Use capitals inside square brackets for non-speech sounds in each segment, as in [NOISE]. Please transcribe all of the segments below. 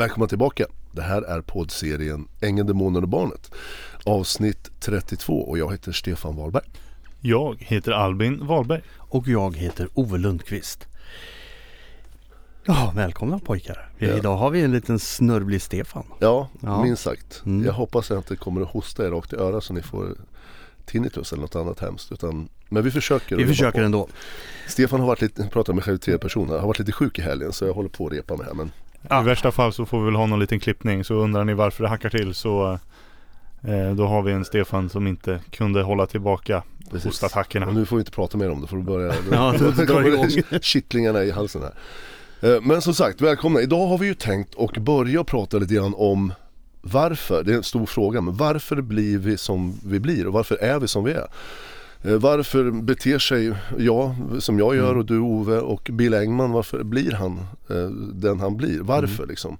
Välkomna tillbaka! Det här är poddserien Ängeln, Demonen och Barnet Avsnitt 32 och jag heter Stefan Wahlberg Jag heter Albin Wahlberg. Och jag heter Ove Lundqvist. Ja, välkomna pojkar. Ja. Idag har vi en liten snörvlig Stefan. Ja, Ja. minst sagt. Mm. Jag hoppas att jag inte kommer att hosta er rakt i örat så ni får tinnitus eller något annat hemskt utan, Men vi försöker Vi försöker på. ändå. Stefan har varit lite, pratar med själv i tredje person, här, har varit lite sjuk i helgen så jag håller på att repa mig här men I värsta fall så får vi väl ha någon liten klippning så undrar ni varför det hackar till så eh, Då har vi en Stefan som inte kunde hålla tillbaka Precis. hostattackerna. Och nu får vi inte prata mer om det för då börjar [LAUGHS] Ja, då igång. [LAUGHS] kittlingarna i halsen här. Eh, Men som sagt, välkomna. Idag har vi ju tänkt och börja prata lite grann om varför, det är en stor fråga, men varför blir vi som vi blir och varför är vi som vi är? Eh, Varför beter sig jag som jag gör och du Ove och Bill Engman, varför blir han eh, den han blir? Varför liksom?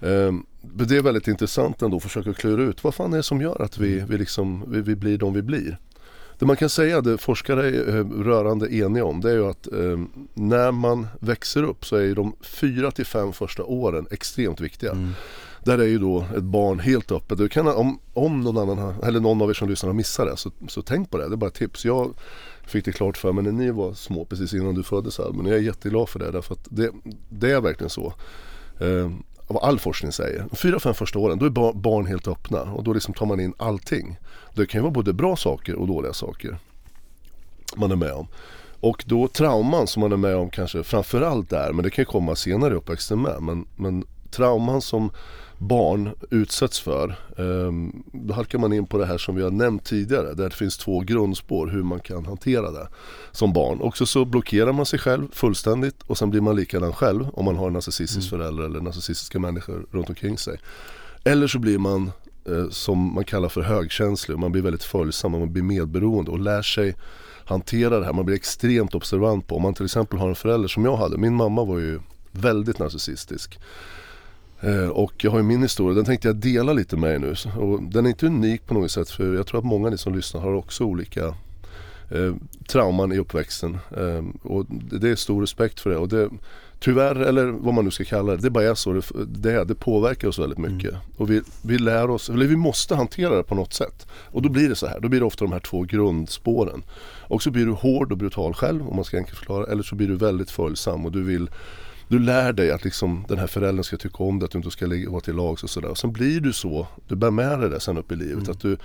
Eh, Det är väldigt intressant ändå att försöka klura ut vad fan är det som gör att vi, vi, liksom, vi, vi blir de vi blir? Det man kan säga, det forskare är rörande eniga om, det är ju att eh, när man växer upp så är ju de fyra till fem första åren extremt viktiga. Mm. Där är ju då ett barn helt öppet. Du kan, om, om någon annan har, eller någon av er som lyssnar har missat det så, så tänk på det. Det är bara ett tips. Jag fick det klart för mig när ni var små precis innan du föddes Albin. Men jag är jätteglad för det därför att det, det är verkligen så. Eh, vad all forskning säger. Fyra, fem första åren då är barn helt öppna och då liksom tar man in allting. Det kan ju vara både bra saker och dåliga saker man är med om. Och då trauman som man är med om kanske framförallt där, men det kan ju komma senare i uppväxten med. Men, men trauman som barn utsätts för, ehm, då halkar man in på det här som vi har nämnt tidigare. Där det finns två grundspår hur man kan hantera det som barn. Också så blockerar man sig själv fullständigt och sen blir man likadan själv om man har en narcissistisk förälder eller narcissistiska människor runt omkring sig. Eller så blir man eh, som man kallar för högkänslig, man blir väldigt följsam, man blir medberoende och lär sig hantera det här. Man blir extremt observant på om man till exempel har en förälder som jag hade. Min mamma var ju väldigt narcissistisk. Eh, och jag har ju min historia, den tänkte jag dela lite med er nu. Och den är inte unik på något sätt för jag tror att många av ni som lyssnar har också olika eh, trauman i uppväxten. Eh, och det är stor respekt för det. Och det tyvärr, eller vad man nu ska kalla det, det bara är så. Det, det, det påverkar oss väldigt mycket. Och vi, vi lär oss, eller vi måste hantera det på något sätt. Och då blir det så här, då blir det ofta de här två grundspåren. Och så blir du hård och brutal själv om man ska enkelt förklara. Eller så blir du väldigt följsam och du vill du lär dig att liksom den här föräldern ska tycka om det, att du inte ska vara till lags och sådär. Och sen blir du så, du bär med dig det sen upp i livet. Att du,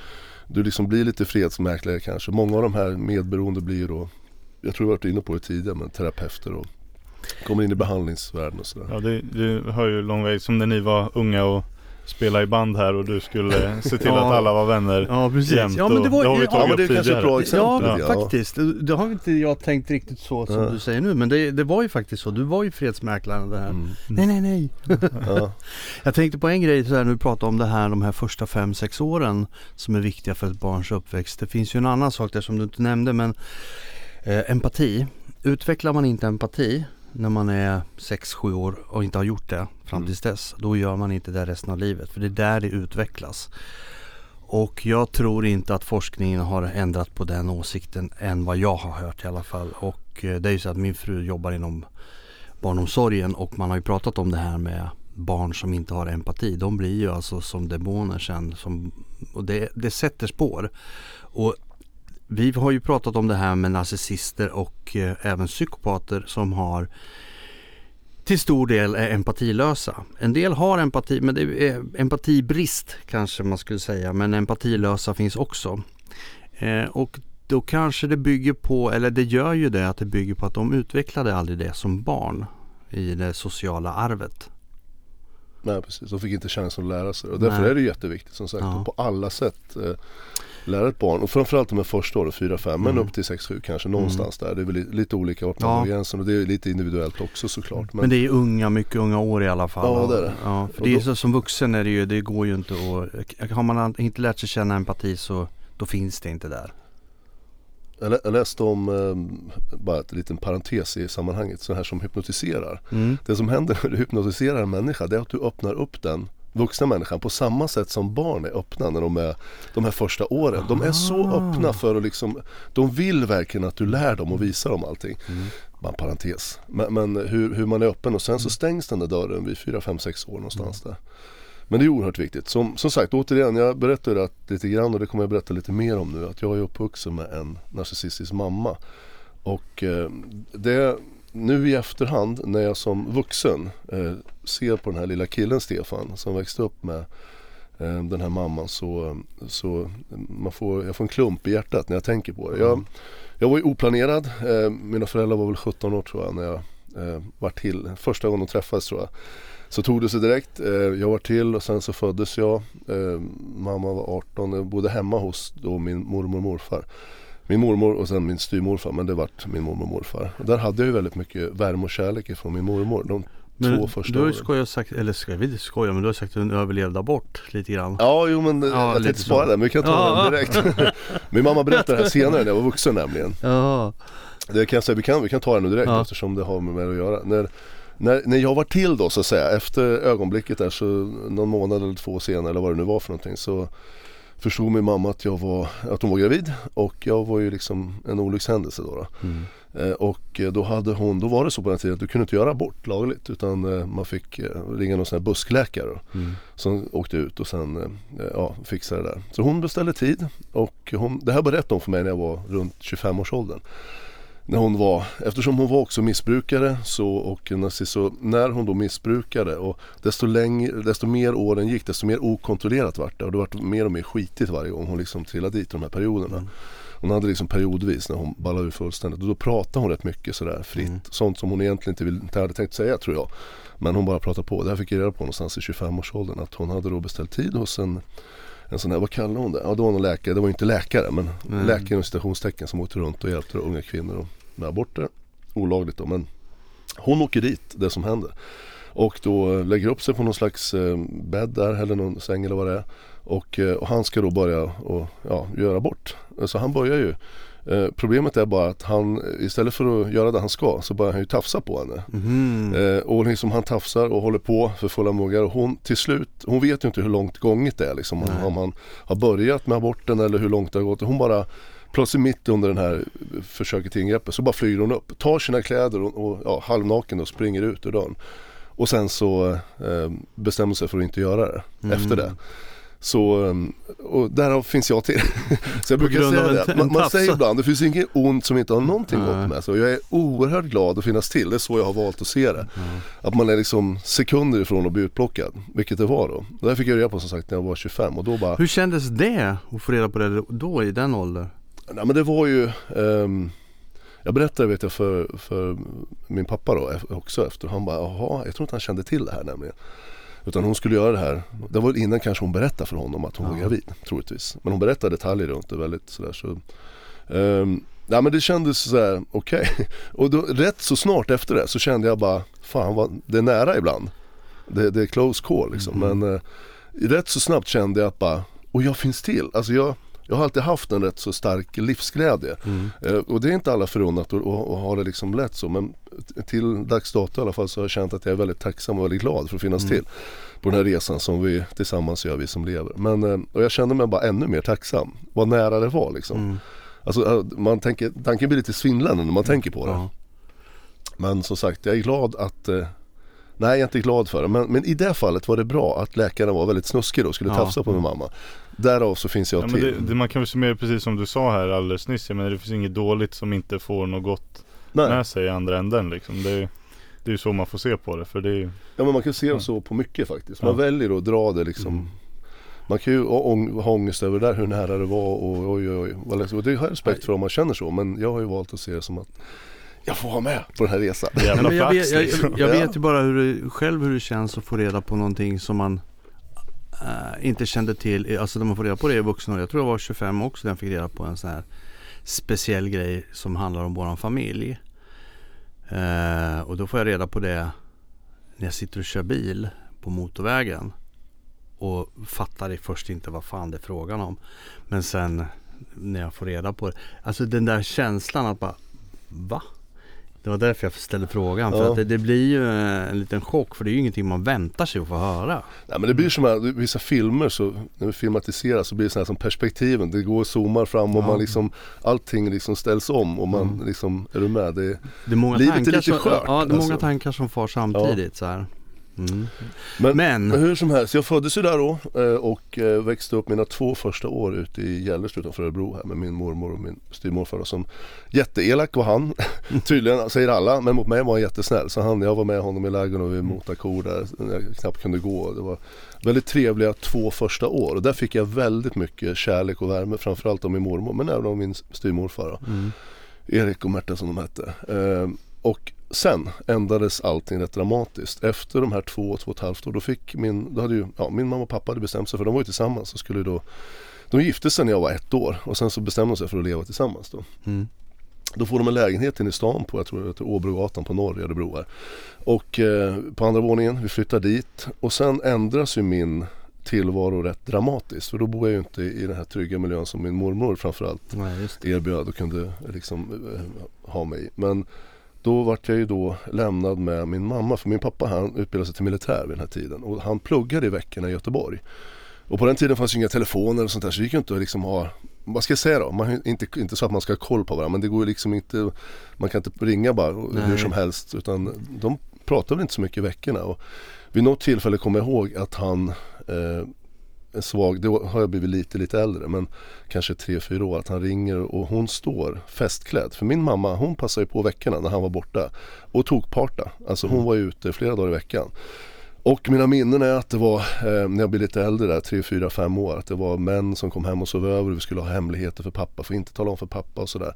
du liksom blir lite fredsmäklare kanske. Många av de här medberoende blir då, jag tror jag varit inne på det tidigare, men terapeuter och kommer in i behandlingsvärlden och sådär. Ja, det, det hör ju lång väg som när ni var unga och spelade i band här och du skulle [LAUGHS] se till Ja. att alla var vänner. Ja, precis. Jämt Ja, men det var det har vi ja, Ja tagit men det är kanske ett bra exempel. Ja, grann. faktiskt. Det har inte jag tänkt riktigt så som Ja. du säger nu. Men det, det var ju faktiskt så. Du var ju fredsmäklaren det här. Mm. Nej, nej, nej. [LAUGHS] Ja. Jag tänkte på en grej så här, när du pratar om det här, de här första fem sex åren som är viktiga för ett barns uppväxt. Det finns ju en annan sak där som du inte nämnde men eh, empati. Utvecklar man inte empati när man är 6-7 år och inte har gjort det fram Mm. tills dess. Då gör man inte det resten av livet. För det är där det utvecklas. Och jag tror inte att forskningen har ändrat på den åsikten än vad jag har hört i alla fall. Och eh, det är ju så att min fru jobbar inom barnomsorgen och man har ju pratat om det här med barn som inte har empati. De blir ju alltså som demoner sen. Som, och det, det sätter spår. Och vi har ju pratat om det här med narcissister och eh, även psykopater som har till stor del är empatilösa. En del har empati, men det är empatibrist kanske man skulle säga. Men empatilösa finns också. Eh, och då kanske det bygger på, eller det gör ju det att det bygger på att de utvecklade aldrig det som barn i det sociala arvet. Nej precis, de fick inte chansen att lära sig. Och därför Nej. är det jätteviktigt som sagt Ja. på alla sätt eh, lära ett barn. Och framförallt de här första åren, 4-5 men Mm. upp till 6-7 kanske någonstans där. Det är väl li- lite olika vart man Ja. gränsen och det är lite individuellt också såklart. Men, det är unga, mycket unga år i alla fall. Ja, det är det. Ja, för det är så, som vuxen är det ju, det går ju inte att, har man inte lärt sig känna empati så då finns det inte där. Jag läste om, eh, bara en liten parentes i sammanhanget, så här som hypnotiserar. Mm. Det som händer när du hypnotiserar en människa det är att du öppnar upp den vuxna människan på samma sätt som barn är öppna när de är de här första åren. De är så Ah. öppna för att liksom, de vill verkligen att du lär dem och visar dem allting. Mm. bara en parentes. Men, men hur, hur, man är öppen och sen så stängs den där dörren vid 4, 5, 6 år någonstans där. Men det är oerhört viktigt. Som, som sagt, återigen, jag berättade att lite grann och det kommer jag berätta lite mer om nu. Att jag är uppvuxen med en narcissistisk mamma. Och eh, det, nu i efterhand när jag som vuxen eh, ser på den här lilla killen Stefan som växte upp med eh, den här mamman så, så man får, jag får en klump i hjärtat när jag tänker på det. Jag, mm. jag var ju oplanerad. Eh, mina föräldrar var väl 17 år tror jag när jag eh, var till. Första gången de träffades tror jag. Så tog det sig direkt. Eh, jag var till och sen så föddes jag. Eh, mamma var 18. Jag bodde hemma hos då min mormor och morfar. Min mormor och sen min styrmorfar men det vart min mormor och morfar. Och där hade jag ju väldigt mycket värme och kärlek ifrån min mormor. De men två första du har ju skojat sagt, eller ska vi skoja men du har sagt att du överlevde abort lite grann Ja jo men ja, jag tänkte spara det men vi kan ta ja. den direkt [LAUGHS] Min mamma berättade det här [LAUGHS] senare när jag var vuxen nämligen ja. Det kan jag säga, vi kan, vi kan ta det nu direkt ja. eftersom det har med mig att göra när, när, när jag var till då så att säga efter ögonblicket där så någon månad eller två senare eller vad det nu var för någonting så förstod min mamma att, jag var, att hon var gravid och jag var ju liksom en olyckshändelse då. då. Mm. Eh, och då hade hon, då var det så på den tiden att du kunde inte göra abort lagligt utan eh, man fick eh, ringa någon sån här buskläkare mm. som åkte ut och sen eh, ja, fixade det där. Så hon beställde tid och hon, det här berättade hon för mig när jag var runt 25-årsåldern när hon var, eftersom hon var också missbrukare så, och nazist, så när hon då missbrukade och desto, längre, desto mer åren gick desto mer okontrollerat vart det och det vart mer och mer skitigt varje gång hon liksom trillade dit de här perioderna. Mm. Hon hade liksom periodvis när hon ballade ur fullständigt och då pratade hon rätt mycket sådär fritt. Mm. Sånt som hon egentligen inte, vill, inte hade tänkt säga tror jag. Men hon bara pratade på. Det här fick jag reda på någonstans i 25-årsåldern att hon hade då beställt tid hos en en sån här, vad kallar hon det? Ja det var någon läkare, det var inte läkare men mm. läkare inom citationstecken som åkte runt och hjälpte unga kvinnor med aborter. Olagligt då men hon åker dit, det som händer. Och då lägger upp sig på någon slags eh, bädd där eller någon säng eller vad det är. Och, eh, och han ska då börja och, ja, göra abort. Så han börjar ju Eh, problemet är bara att han istället för att göra det han ska så börjar han ju tafsa på henne. Mm. Eh, och liksom han tafsar och håller på för fulla muggar och hon till slut, hon vet ju inte hur långt gånget det är liksom. Om, om han har börjat med aborten eller hur långt det har gått. Hon bara Plötsligt mitt under den här försöket till ingreppet så bara flyger hon upp, tar sina kläder och, och ja, halvnaken och springer ut ur dörren. Och sen så eh, bestämmer sig för att inte göra det mm. efter det. Så, ehm, och därav finns jag till. [LAUGHS] så jag brukar säga det, man, man säger ibland, det finns inget ont som inte har någonting gott med sig. Och jag är oerhört glad att finnas till, det är så jag har valt att se det. Mm. Att man är liksom sekunder ifrån att bli utplockad, vilket det var då. Det där fick jag reda på som sagt när jag var 25 och då bara Hur kändes det att få reda på det då i den åldern? Nej men det var ju um, jag berättade vet jag för, för min pappa då också efter. Han bara, jaha, jag tror inte han kände till det här nämligen. Utan hon skulle göra det här. Det var innan kanske hon berättade för honom att hon ja. var gravid troligtvis. Men hon berättade detaljer runt det väldigt sådär så. Um, ja men det kändes sådär okej. Okay. [LAUGHS] Och då, rätt så snart efter det så kände jag bara, fan vad, det är nära ibland. Det, det är close call liksom. Mm. Men uh, rätt så snabbt kände jag att bara, och jag finns till. Alltså jag, jag har alltid haft en rätt så stark livsglädje. Mm. Eh, och det är inte alla förunnat att ha det liksom lätt så men till dags dato i alla fall så har jag känt att jag är väldigt tacksam och väldigt glad för att finnas mm. till på den här resan som vi tillsammans gör, vi som lever. Men, eh, och jag kände mig bara ännu mer tacksam, vad nära det var liksom. Mm. Alltså, eh, man tänker, tanken blir lite svindlande när man tänker på det. Ja. Men som sagt, jag är glad att eh, Nej jag är inte glad för det men, men i det fallet var det bra att läkaren var väldigt snuskig då och skulle ja. tafsa på min mamma. Därav så finns jag ja, till. Det, det, man kan väl summera precis som du sa här alldeles nyss. Jag menar det finns inget dåligt som inte får något gott Nej. med sig i andra änden liksom. Det, det är ju så man får se på det för det är Ja men man kan se ja. så på mycket faktiskt. Man ja. väljer att dra det liksom mm. Man kan ju ha ångest över det där hur nära det var och oj oj oj. Och det har jag respekt för om man känner så men jag har ju valt att se det som att jag får vara med på den här resan. Ja, jag, vet, jag, jag, jag vet ju bara hur det, själv hur det känns att få reda på någonting som man äh, inte kände till, eh, alltså när man får reda på det i vuxen Jag tror jag var 25 också när jag fick reda på en sån här speciell grej som handlar om våran familj. Äh, och då får jag reda på det när jag sitter och kör bil på motorvägen. Och fattar först inte vad fan det är frågan om. Men sen när jag får reda på det. Alltså den där känslan att bara Va? Det var därför jag ställde frågan. För att det, det, blir ju en liten chock för det är ju ingenting man väntar sig att få höra. Nej men det blir som att vissa filmer så när vi filmatiserar så blir det så här som perspektiven. Det går och zoomar fram och ja. man liksom allting liksom ställs om och man mm. liksom, är du med? Det, det är många livet tankar är lite skört. Ja, det är många alltså. tankar som far samtidigt så här. Mm. Men, Men, hur som helst, jag föddes ju där då eh, och eh, växte upp mina två första år ute i Gällestad utanför Örebro här med min mormor och min styvmorfar som Jätteelak var han, [LAUGHS] tydligen säger alla, men mot mig var han jättesnäll. Så han, jag var med honom i lägen och vi motade kor där jag knappt kunde gå. Det var väldigt trevliga två första år och där fick jag väldigt mycket kärlek och värme framförallt av min mormor men även av min styvmorfar. Mm. Erik och Märta som de hette. Eh, och sen ändrades allting rätt dramatiskt. Efter de här två, två och ett halvt år, då fick min, då hade ju, ja, min mamma och pappa hade bestämt sig för de var ju tillsammans och skulle då De gifte sig när jag var ett år och sen så bestämde de sig för att leva tillsammans då. Mm. Då får de en lägenhet inne i stan på, jag tror det Åbrogatan på norr i Örebro här. Och eh, på andra våningen, vi flyttar dit och sen ändras ju min tillvaro rätt dramatiskt. För då bor jag ju inte i den här trygga miljön som min mormor framförallt Nej, erbjöd och kunde liksom eh, ha mig Men då vart jag ju då lämnad med min mamma för min pappa han utbildade sig till militär vid den här tiden och han pluggade i veckorna i Göteborg. Och på den tiden fanns ju inga telefoner och sånt där så det gick ju inte att liksom ha vad ska jag säga då? Man, inte, inte så att man ska ha koll på varandra men det går ju liksom inte Man kan inte ringa bara Nej. hur som helst utan de pratade väl inte så mycket i veckorna. Och vid något tillfälle kommer jag ihåg att han eh, en svag, då har jag blivit lite lite äldre men kanske 3-4 år att han ringer och hon står festklädd. För min mamma hon passade ju på veckorna när han var borta och tog parta. Alltså hon var ute flera dagar i veckan. Och mina minnen är att det var, eh, när jag blev lite äldre där, 3, 4, 5 år, att det var män som kom hem och sov över och vi skulle ha hemligheter för pappa, för inte tala om för pappa och sådär.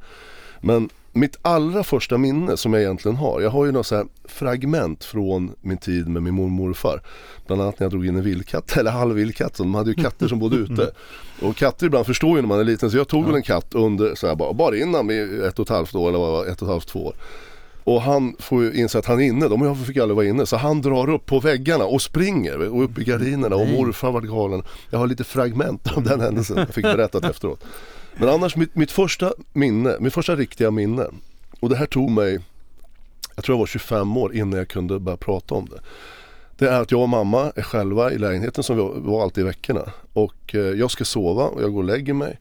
Men mitt allra första minne som jag egentligen har, jag har ju några så fragment från min tid med min mormor och morfar. Bland annat när jag drog in en vildkatt, [LAUGHS] eller halvvildkatt, de hade ju katter som bodde ute. [LAUGHS] Och katter ibland förstår ju när man är liten, så jag tog ja. väl en katt under, så här, bara, bara innan vid ett och ett halvt år, eller vad ett och ett halvt, två år. Och han får ju inse att han är inne, de jag fick aldrig vara inne. Så han drar upp på väggarna och springer och upp i gardinerna och morfar vart galen. Jag har lite fragment av den händelsen, jag fick berättat [LAUGHS] efteråt. Men annars mitt, mitt första minne, mitt första riktiga minne och det här tog mig, jag tror jag var 25 år innan jag kunde börja prata om det. Det är att jag och mamma är själva i lägenheten som vi var alltid i veckorna. Och eh, jag ska sova och jag går och lägger mig.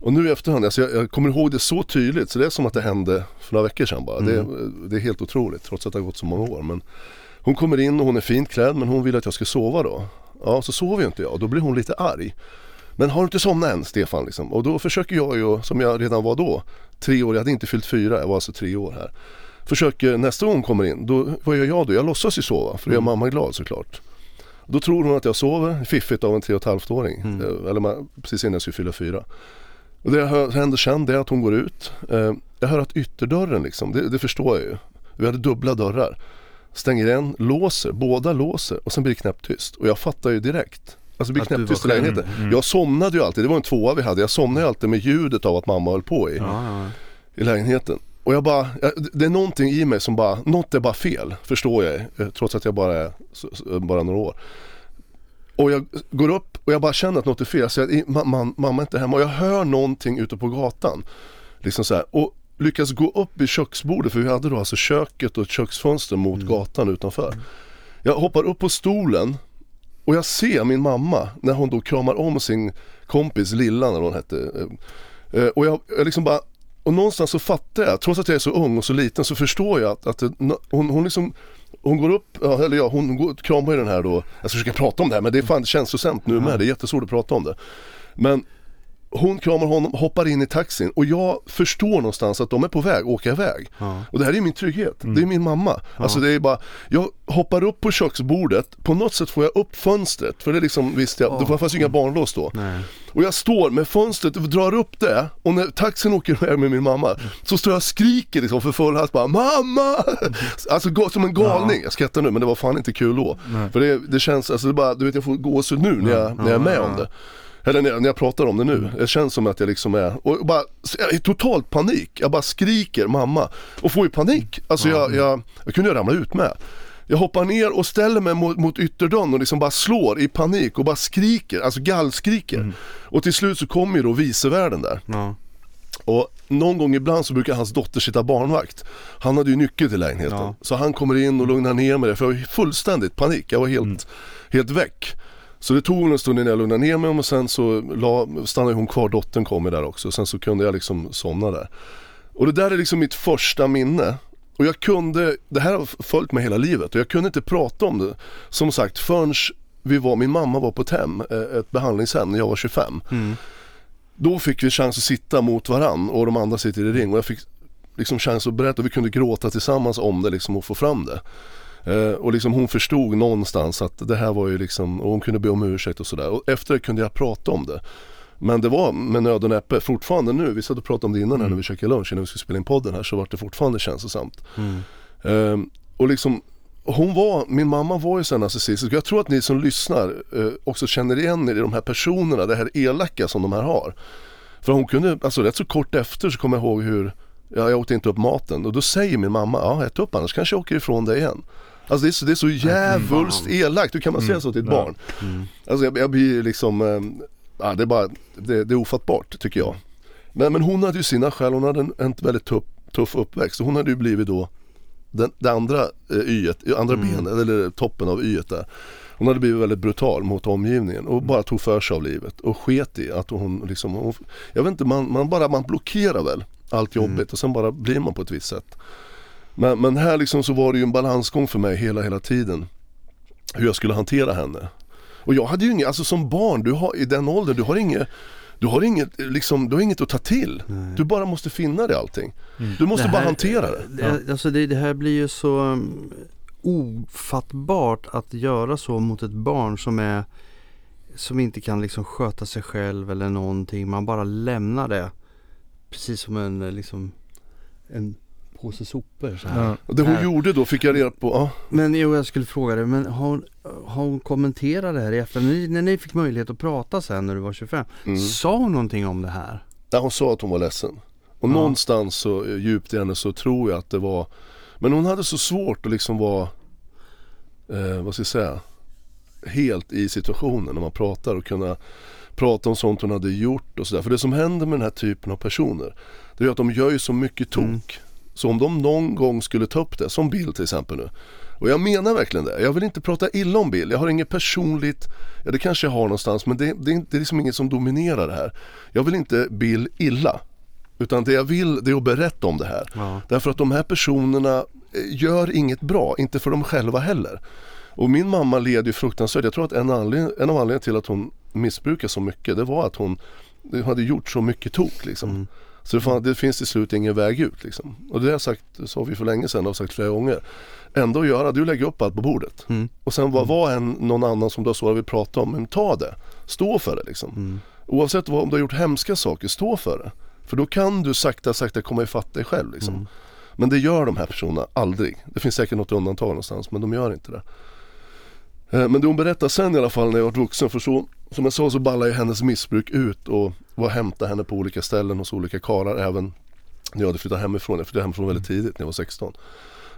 Och nu i efterhand, alltså jag, jag kommer ihåg det så tydligt så det är som att det hände för några veckor sedan bara. Mm. Det, det, är helt otroligt trots att det har gått så många år. Men hon kommer in och hon är fint klädd men hon vill att jag ska sova då. Ja, så sover ju inte jag och då blir hon lite arg. Men har du inte somnat än Stefan liksom? Och då försöker jag ju, som jag redan var då, tre år, jag hade inte fyllt fyra, jag var alltså tre år här. Försöker, nästa gång hon kommer in, då, vad gör jag då? Jag låtsas ju sova för att göra mm. mamma glad såklart. Då tror hon att jag sover, fiffigt av en tre och ett halvt åring. Mm. Eh, eller precis innan jag skulle fylla fyra. Och det som händer sen det är att hon går ut. Eh, jag hör att ytterdörren liksom, det, det förstår jag ju. Vi hade dubbla dörrar. Stänger igen, låser, båda låser och sen blir det knäpptyst. Och jag fattar ju direkt. Alltså det blir knäpptyst i lägenheten. Mm. Jag somnade ju alltid, det var en tvåa vi hade. Jag somnade ju alltid med ljudet av att mamma höll på i, ja, i lägenheten. Och jag bara, det är någonting i mig som bara, något är bara fel, förstår jag eh, Trots att jag bara är bara några år. Och jag går upp och jag bara känner att något är fel. Så jag, man, mamma är inte hemma och jag hör någonting ute på gatan. Liksom så här. Och lyckas gå upp i köksbordet för vi hade då alltså köket och ett köksfönster mot mm. gatan utanför. Jag hoppar upp på stolen och jag ser min mamma när hon då kramar om sin kompis Lilla när hon hette. Eh, och jag, jag liksom bara, och någonstans så fattar jag, trots att jag är så ung och så liten så förstår jag att, att hon, hon liksom hon går upp, eller ja hon går, kramar ju den här då, jag ska försöka prata om det här men det är fan känslosamt nu med, det är jättesvårt att prata om det. Men hon kramar honom, hoppar in i taxin och jag förstår någonstans att de är på väg, åka iväg. Ja. Och det här är min trygghet, mm. det är min mamma. Ja. Alltså det är bara, jag hoppar upp på köksbordet, på något sätt får jag upp fönstret, för det liksom visste jag, oh. det fanns ju inga barnlås då. Nej. Och jag står med fönstret och drar upp det och när taxin åker iväg med min mamma så står jag och skriker liksom för full hals bara MAMMA! Alltså som en galning, ja. jag skrattar nu men det var fan inte kul då. Nej. För det, det känns, alltså det bara, du vet jag får gåshud nu när jag, när jag är med om det. Eller när, när jag pratar om det nu. Det känns som att jag liksom är, och bara, jag är totalt panik. Jag bara skriker mamma. Och får ju panik. Alltså jag, jag, jag kunde ju ramla ut med. Jag hoppar ner och ställer mig mot, mot ytterdörren och liksom bara slår i panik och bara skriker, alltså gallskriker. Mm. Och till slut så kommer ju då vicevärden där. Ja. Och någon gång ibland så brukar hans dotter sitta barnvakt. Han hade ju nyckel till lägenheten. Ja. Så han kommer in och lugnar ner mig för jag var fullständigt panik. Jag var helt, mm. helt väck. Så det tog en stund innan jag lugnade ner mig och sen så la, stannade hon kvar, dottern kom där också. Sen så kunde jag liksom somna där. Och det där är liksom mitt första minne. Och jag kunde, det här har följt mig hela livet och jag kunde inte prata om det. Som sagt förrän vi var, min mamma var på ett hem, eh, ett behandlingshem när jag var 25. Mm. Då fick vi chans att sitta mot varann och de andra sitter i ring och jag fick liksom chans att berätta och vi kunde gråta tillsammans om det liksom och få fram det. Eh, och liksom hon förstod någonstans att det här var ju liksom, och hon kunde be om ursäkt och sådär. Och efter det kunde jag prata om det. Men det var med nöd och näppe, fortfarande nu, vi satt och pratade om det innan mm. här när vi käkade lunch innan vi skulle spela in podden här så var det fortfarande känslosamt. Mm. Eh, och liksom hon var, min mamma var ju så narcissistisk. Jag tror att ni som lyssnar eh, också känner igen er i de här personerna, det här elaka som de här har. För hon kunde, alltså rätt så kort efter så kommer jag ihåg hur, ja, jag åt inte upp maten och då säger min mamma, ja ät upp annars kanske jag åker ifrån dig igen. Alltså det är så, det är så jävulst elakt, hur kan man säga mm. så till ett barn? Mm. Alltså jag, jag blir liksom, ja, det är bara, det, det, är ofattbart tycker jag. Men, men hon hade ju sina skäl, hon hade en, en väldigt tuff, tuff uppväxt. Hon hade ju blivit då den, det andra eh, yet, andra mm. benet, eller toppen av yet där. Hon hade blivit väldigt brutal mot omgivningen och bara tog för sig av livet och sket i att hon liksom, hon, jag vet inte, man, man bara, man blockerar väl allt jobbigt mm. och sen bara blir man på ett visst sätt. Men, men här liksom så var det ju en balansgång för mig hela, hela tiden. Hur jag skulle hantera henne. Och jag hade ju inget, alltså som barn, du har, i den åldern, du har inget du har inget, liksom, du har inget att ta till. Nej. Du bara måste finna det allting. Mm. Du måste här, bara hantera det. det ja. Alltså det, det, här blir ju så um, ofattbart att göra så mot ett barn som är som inte kan liksom sköta sig själv eller någonting. Man bara lämnar det. Precis som en liksom en påse sopor så här. Ja. Och det hon äh. gjorde då fick jag reda på, ja. Men jo, jag skulle fråga dig, men har hon, har hon kommenterat det här i FN? När ni, när ni fick möjlighet att prata sen när du var 25, mm. sa hon någonting om det här? Ja, hon sa att hon var ledsen. Och ja. någonstans så eh, djupt i henne så tror jag att det var Men hon hade så svårt att liksom vara eh, Vad ska jag säga Helt i situationen när man pratar och kunna Prata om sånt hon hade gjort och sådär. För det som händer med den här typen av personer Det är att de gör ju så mycket tok. Mm. Så om de någon gång skulle ta upp det, som Bill till exempel nu. Och jag menar verkligen det. Jag vill inte prata illa om Bill. Jag har inget personligt, ja det kanske jag har någonstans men det, det, det är liksom inget som dominerar det här. Jag vill inte Bill illa. Utan det jag vill det är att berätta om det här. Ja. Därför att de här personerna eh, gör inget bra, inte för dem själva heller. Och min mamma led ju fruktansvärt. Jag tror att en, anledning, en av anledningarna till att hon missbrukade så mycket det var att hon hade gjort så mycket tok liksom. Mm. Så det, fan, det finns till slut ingen väg ut liksom. Och det har jag sagt, sa vi för länge sedan, och sagt flera gånger. Ändå göra, du lägger upp allt på bordet. Mm. Och sen vad, vad en, någon annan som du har så vill prata om, men ta det. Stå för det liksom. Mm. Oavsett vad, om du har gjort hemska saker, stå för det. För då kan du sakta sakta komma ifatt dig själv liksom. Mm. Men det gör de här personerna aldrig. Det finns säkert något undantag någonstans men de gör inte det. Eh, men det hon berättar sen i alla fall när jag var vuxen för så som jag sa så ballade hennes missbruk ut och var och hämtade henne på olika ställen hos olika karlar även när jag hade flyttat hemifrån. Jag flyttade hemifrån väldigt tidigt när jag var 16.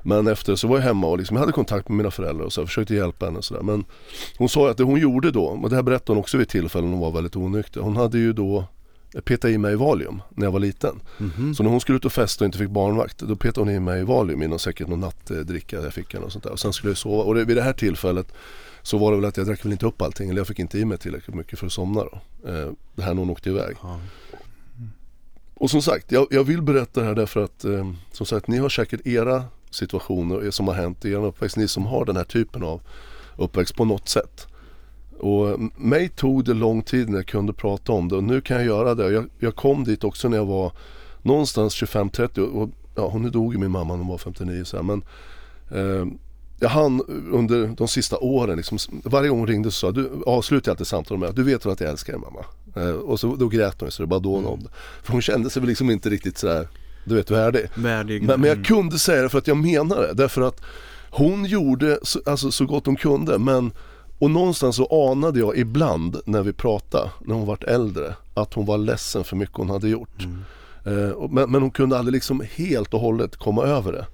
Men efter så var jag hemma och liksom, jag hade kontakt med mina föräldrar och så jag försökte hjälpa henne och sådär. Men hon sa att det hon gjorde då, och det här berättade hon också vid tillfällen hon var väldigt onykter. Hon hade ju då petat i mig Valium när jag var liten. Mm -hmm. Så när hon skulle ut och festa och inte fick barnvakt då petade hon i mig Valium i någon, säkert någon nattdricka jag fick och sånt där. Och sen skulle jag sova och det, vid det här tillfället så var det väl att jag drack väl inte upp allting eller jag fick inte i mig tillräckligt mycket för att somna då. Eh, det här när hon åkte iväg. Ja. Och som sagt, jag, jag, vill berätta det här därför att eh, som sagt ni har säkert era situationer som har hänt i er uppväxt. Ni som har den här typen av uppväxt på något sätt. Och mig tog det lång tid när jag kunde prata om det och nu kan jag göra det. Jag, jag kom dit också när jag var någonstans 25-30 och ja, nu dog ju min mamma när hon var 59 så här, men eh, jag hann under de sista åren, liksom, varje gång hon ringde så sa du avslutade alltid samtalet med du vet väl att jag älskar dig mamma. Eh, och så då grät hon så det bara dånade mm. För hon kände sig väl liksom inte riktigt sådär, du vet värdig. värdig. Men, men jag kunde säga det för att jag menar det. Därför att hon gjorde så, alltså, så gott hon kunde men och någonstans så anade jag ibland när vi pratade, när hon vart äldre, att hon var ledsen för mycket hon hade gjort. Mm. Eh, men, men hon kunde aldrig liksom helt och hållet komma över det.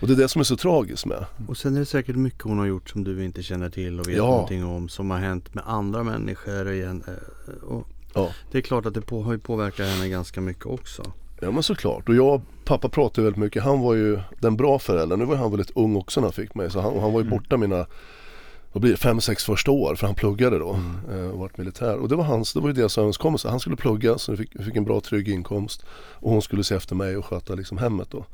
Och det är det som är så tragiskt med. Och sen är det säkert mycket hon har gjort som du inte känner till och vet ja. någonting om. Som har hänt med andra människor igen. Eh, och ja. Det är klart att det på, har påverkat henne ganska mycket också. Ja men såklart och jag pappa pratade väldigt mycket. Han var ju den bra föräldern. Nu var han väldigt ung också när han fick mig så han, han var ju mm. borta mina vad blir det, fem, sex första år för han pluggade då mm. Eh, och vart militär. Och det var hans, det var ju deras överenskommelse. Han skulle plugga så vi fick, fick en bra trygg inkomst och hon skulle se efter mig och sköta liksom hemmet då.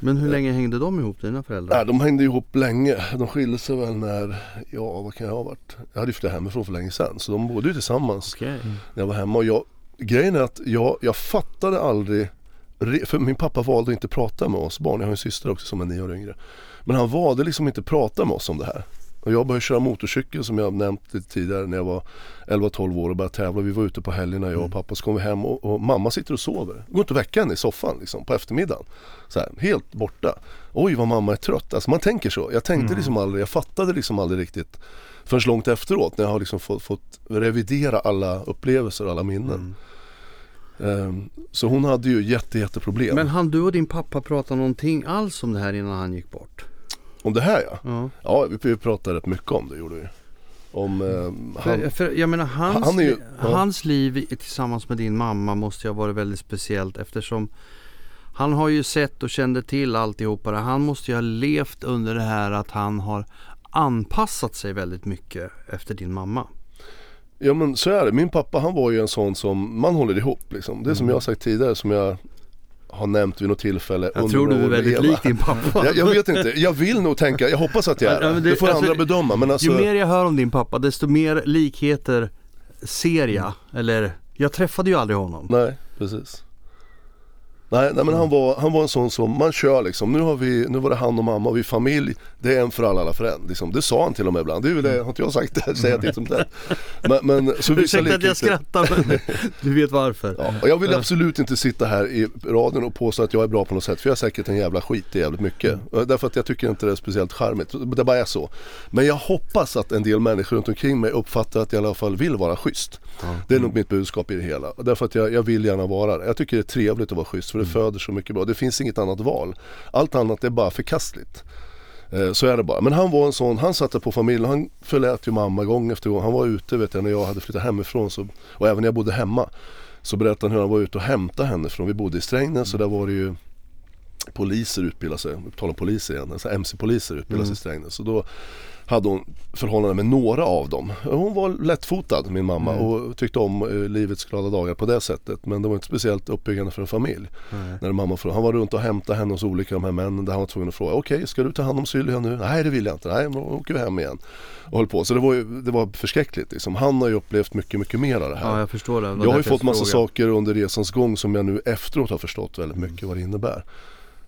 Men hur länge hängde de ihop dina föräldrar? Nej, de hängde ihop länge. De skilde sig väl när, ja vad kan jag ha varit? Jag hade ju flyttat hemifrån för länge sedan. Så de bodde ju tillsammans okay. när jag var hemma. Och jag, grejen är att jag, jag fattade aldrig för min pappa valde att inte prata med oss barn. Jag har en syster också som är nio år yngre. Men han valde liksom inte prata med oss om det här. Och jag började köra motorcykel som jag nämnt tidigare när jag var 11-12 år och började tävla. Vi var ute på helgerna jag och mm. pappa. Så kom vi hem och, och mamma sitter och sover. Det går inte att väcka henne i soffan liksom, på eftermiddagen. Så här, helt borta. Oj vad mamma är trött. Alltså man tänker så. Jag tänkte mm. liksom aldrig, jag fattade liksom aldrig riktigt förrän långt efteråt när jag har liksom fått, fått revidera alla upplevelser och alla minnen. Mm. Ehm, så hon hade ju jätte, jätteproblem. Men han du och din pappa prata någonting alls om det här innan han gick bort? Om det här ja? Ja, ja vi, vi pratade rätt mycket om det gjorde vi. Om, eh, han, för, för, jag menar hans, han ju, ja. hans liv tillsammans med din mamma måste ju ha varit väldigt speciellt eftersom han har ju sett och kände till alltihopa det. Han måste ju ha levt under det här att han har anpassat sig väldigt mycket efter din mamma. Ja men så är det. Min pappa han var ju en sån som man håller ihop liksom. Det är som mm. jag har sagt tidigare som jag har nämnt vid något tillfälle. Jag tror du är väldigt lik din pappa. jag, jag, vet inte, jag vill nog tänka, jag hoppas att jag är ja, det. det får alltså, andra bedöma. Men alltså... Ju mer jag hör om din pappa desto mer likheter ser jag. Eller, jag träffade ju aldrig honom. Nej, precis. Nej, nej men han var, han var en sån som, man kör liksom, nu, har vi, nu var det han och mamma och vi familj, det är en för alla, alla för en. Liksom, det sa han till och med ibland, det är väl det, har inte jag sagt det, säger jag till som det. Men, men så Ursäkta att jag skrattar men [LAUGHS] du vet varför. Ja, och jag vill absolut inte sitta här i radion och påstå att jag är bra på något sätt, för jag är säkert en jävla skit i jävligt mycket. Mm. Därför att jag tycker inte det är speciellt charmigt, det bara är så. Men jag hoppas att en del människor runt omkring mig uppfattar att jag i alla fall vill vara schysst. Mm. Det är nog mitt budskap i det hela. Därför att jag, jag vill gärna vara det. Jag tycker det är trevligt att vara schysst, för det mm. föder så mycket bra. Det finns inget annat val. Allt annat är bara förkastligt. Eh, så är det bara. Men han var en sån, han satte på familjen, han förlät ju mamma gång efter gång. Han var ute vet jag när jag hade flyttat hemifrån så, och även när jag bodde hemma. Så berättade han hur han var ute och hämtade henne från, vi bodde i Strängnäs så där var det ju poliser utbildade sig, på tal om poliser igen, alltså MC-poliser utbildade sig mm. i Strängnäs. Så då hade hon förhållande med några av dem. Hon var lättfotad min mamma mm. och tyckte om eh, livets glada dagar på det sättet. Men det var inte speciellt uppbyggande för en familj. Mm. När mamma, han var runt och hämtade henne hos olika de här männen där han var tvungen att fråga Okej, okay, ska du ta hand om Sylvia nu? Nej det vill jag inte. Nej, då åker vi hem igen. Och höll på. Så det var, ju, det var förskräckligt liksom. Han har ju upplevt mycket, mycket mer av det här. Ja, jag förstår det. Jag har ju fått massa fråga. saker under resans gång som jag nu efteråt har förstått väldigt mycket vad det innebär.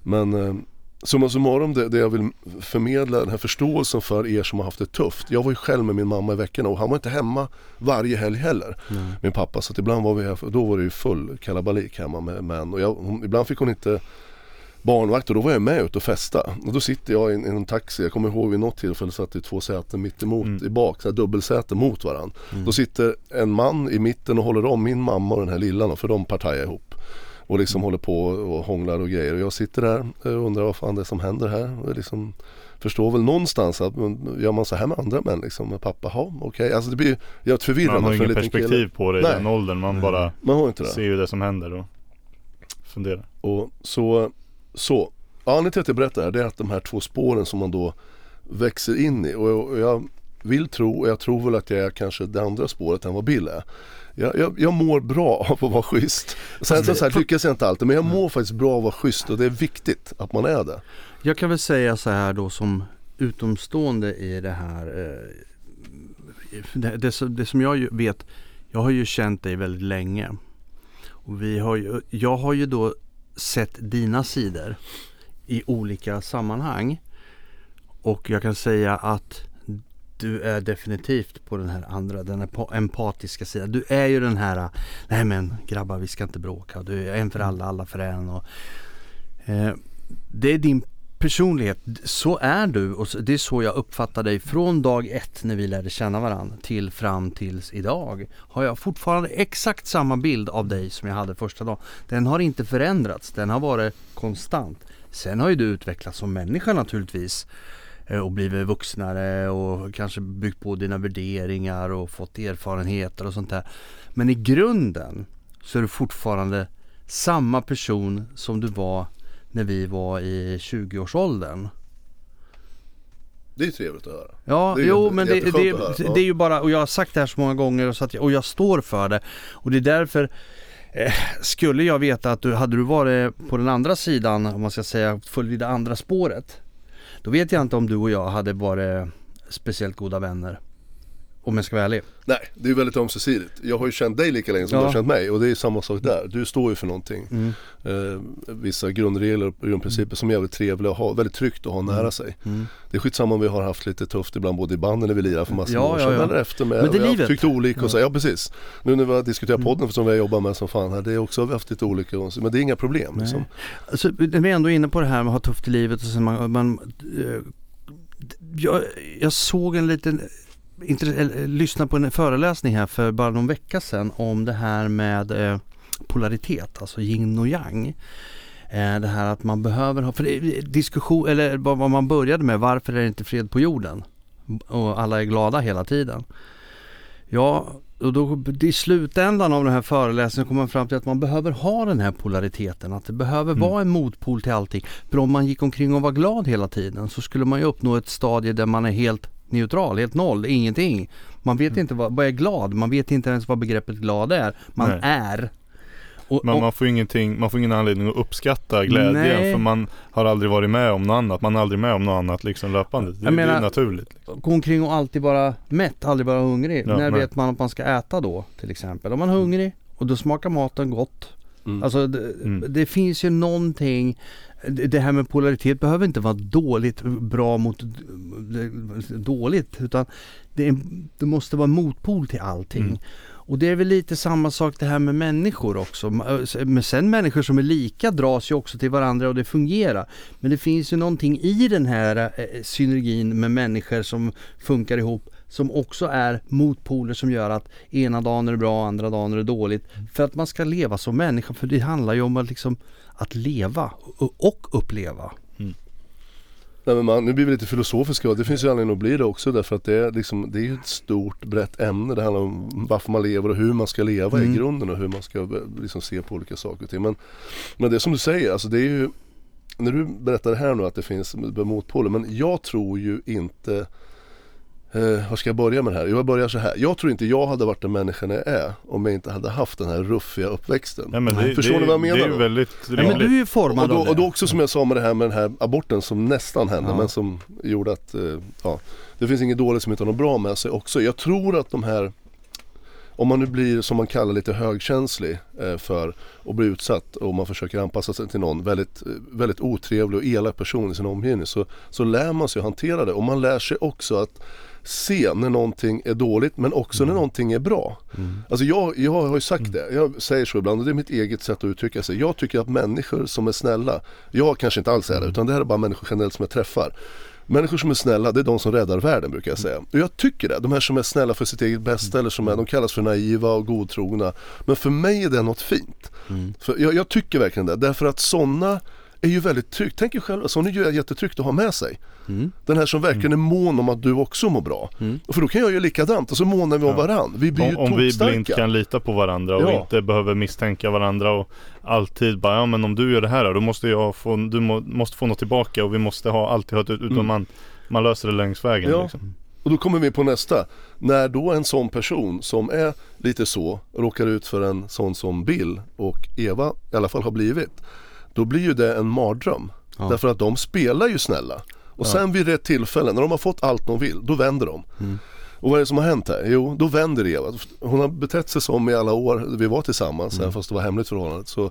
Men eh, Summa summarum det, det jag vill förmedla den här förståelsen för er som har haft det tufft. Jag var ju själv med min mamma i veckorna och han var inte hemma varje helg heller. Mm. Min pappa så att ibland var vi här, då var det ju full kalabalik hemma med män och jag, hon, ibland fick hon inte barnvakt och då var jag med ut och festa. Och då sitter jag i en, i en taxi, jag kommer ihåg vid något tillfälle satt i två säten mitt emot mm. i bak, så här dubbelsäte mot varandra. Mm. Då sitter en man i mitten och håller om min mamma och den här lilla för de partajar ihop och liksom håller på och hånglar och grejer. Och jag sitter där och undrar vad fan det är som händer här. Och liksom förstår väl någonstans att gör man så här med andra män liksom, med pappa, ha okej. Okay. Alltså det blir jävligt förvirrande Man har inget perspektiv kille. på det i Nej. den åldern. Man bara man har inte det. ser ju det som händer och funderar. Och så, så. Anledningen till att jag berättar det här det är att de här två spåren som man då växer in i och jag vill tro och jag tror väl att jag är kanske det andra spåret än vad Bill är jag, jag, jag mår bra [LAUGHS] av att vara schysst. Sen så, så här, lyckas jag inte alltid men jag mår faktiskt bra av att vara schysst och det är viktigt att man är det. Jag kan väl säga så här då som utomstående i det här. Eh, det, det, det, som jag vet, jag har ju känt dig väldigt länge. Och vi har ju, jag har ju då sett dina sidor i olika sammanhang. Och jag kan säga att du är definitivt på den här andra, den här empatiska sidan. Du är ju den här, nej men grabbar vi ska inte bråka. Du är en för alla, alla för en. Och, eh, det är din personlighet. Så är du och det är så jag uppfattar dig från dag ett när vi lärde känna varandra till fram tills idag. Har jag fortfarande exakt samma bild av dig som jag hade första dagen. Den har inte förändrats, den har varit konstant. Sen har ju du utvecklats som människa naturligtvis. Eh, och blivit vuxnare och kanske byggt på dina värderingar och fått erfarenheter och sånt där. Men i grunden så är du fortfarande samma person som du var när vi var i 20-årsåldern. Det är trevligt att höra. Ja, det jo men det, det, det, det, är ju bara, och jag har sagt det här så många gånger och, så att, och jag står för det. Och det är därför eh, skulle jag veta att du, hade du varit på den andra sidan, om man ska säga, följt det andra spåret. Då vet jag inte om du och jag hade varit speciellt goda vänner. Om jag ska vara ärlig. Nej, det är väldigt ömsesidigt. Jag har ju känt dig lika länge som ja. du har känt mig och det är samma sak där. Du står ju för någonting. Mm. Eh, vissa grundregler och grundprinciper mm. som är väldigt trevliga att ha, väldigt tryggt att ha nära mm. sig. Mm. Det är skitsamma om vi har haft lite tufft ibland både i banden när vi lirar för massa ja, år sedan ja, ja. eller efter med. Men det är livet. tyckt olika och så, ja precis. Nu när vi har diskuterat mm. podden som vi har jobbat med som fan här, det är också vi haft lite olika, men det är inga problem liksom. Alltså, när vi är ändå inne på det här med att ha tufft i livet och så man, man eh, jag, jag såg en liten lyssna på en föreläsning här för bara någon vecka sedan om det här med eh, polaritet, alltså yin och yang. Eh, det här att man behöver ha, för diskussion, eller vad man började med, varför är det inte fred på jorden? Och alla är glada hela tiden. Ja, och då i slutändan av den här föreläsningen kommer man fram till att man behöver ha den här polariteten. Att det behöver mm. vara en motpol till allting. För om man gick omkring och var glad hela tiden så skulle man ju uppnå ett stadie där man är helt neutral, helt noll, ingenting. Man vet mm. inte vad, vad är glad, man vet inte ens vad begreppet glad är. Man Nej. är. Och, Men man får ingenting, man får ingen anledning att uppskatta glädjen nej. för man har aldrig varit med om något annat. Man är aldrig med om något annat liksom löpande. Det, menar, det är naturligt. Liksom. Gå omkring och alltid vara mätt, aldrig vara hungrig. Ja, När nej. vet man att man ska äta då till exempel? Om man är hungrig och då smakar maten gott. Mm. Alltså det, mm. det, finns ju någonting det här med polaritet behöver inte vara dåligt, bra mot dåligt utan det, det måste vara motpol till allting. Mm. Och det är väl lite samma sak det här med människor också. Men sen människor som är lika dras ju också till varandra och det fungerar. Men det finns ju någonting i den här eh, synergin med människor som funkar ihop som också är motpoler som gör att ena dagen är det bra, andra dagen är det dåligt. För att man ska leva som människa, för det handlar ju om att, liksom, att leva och uppleva. Mm. Nej, men man, nu blir vi lite filosofiska och det finns ju anledning att bli det också därför att det är, liksom, det är ett stort brett ämne. Det handlar om varför man lever och hur man ska leva mm. i grunden och hur man ska liksom, se på olika saker och ting. Men, men det som du säger, alltså det är ju när du berättar här nu att det finns motpoler men jag tror ju inte Eh, var ska jag börja med det här? Jag börjar så här. Jag tror inte jag hade varit den människan jag är om jag inte hade haft den här ruffiga uppväxten. Ja, men det, Förstår det, ni vad jag menar? Det är ju väldigt ja, men du är ju formad och då, och då också som jag sa med det här med den här aborten som nästan hände ja. men som gjorde att, eh, ja, det finns inget dåligt som inte har något bra med sig också. Jag tror att de här om man nu blir som man kallar lite högkänslig eh, för och blir utsatt och man försöker anpassa sig till någon väldigt, väldigt otrevlig och elak person i sin omgivning så, så lär man sig att hantera det och man lär sig också att se när någonting är dåligt men också mm. när någonting är bra. Mm. Alltså jag, jag har ju sagt mm. det, jag säger så ibland och det är mitt eget sätt att uttrycka sig. Jag tycker att människor som är snälla, jag kanske inte alls är det mm. utan det här är bara människor generellt som jag träffar. Människor som är snälla, det är de som räddar världen brukar jag säga. Och jag tycker det, de här som är snälla för sitt eget bästa eller som är, de kallas för naiva och godtrogna. Men för mig är det något fint. Mm. För jag, jag, tycker verkligen det, därför att sådana är ju väldigt tryggt. Tänk er själv, sån är ju jättetryggt att ha med sig. Mm. Den här som verkligen mm. är mån om att du också mår bra. Mm. För då kan jag göra likadant och så månar vi om ja. varandra. Vi blir om, ju Om vi blint kan lita på varandra och ja. inte behöver misstänka varandra och alltid bara, ja men om du gör det här då måste jag få, du må, måste få något tillbaka och vi måste ha alltid ha ett, utan mm. man, man löser det längs vägen. Ja. Liksom. Och då kommer vi på nästa. När då en sån person som är lite så råkar ut för en sån som Bill och Eva i alla fall har blivit. Då blir ju det en mardröm. Ja. Därför att de spelar ju snälla. Och ja. sen vid rätt tillfälle, när de har fått allt de vill, då vänder de. Mm. Och vad är det som har hänt här? Jo, då vänder Eva. Hon har betett sig som i alla år vi var tillsammans, mm. fast det var hemligt förhållandet. Så,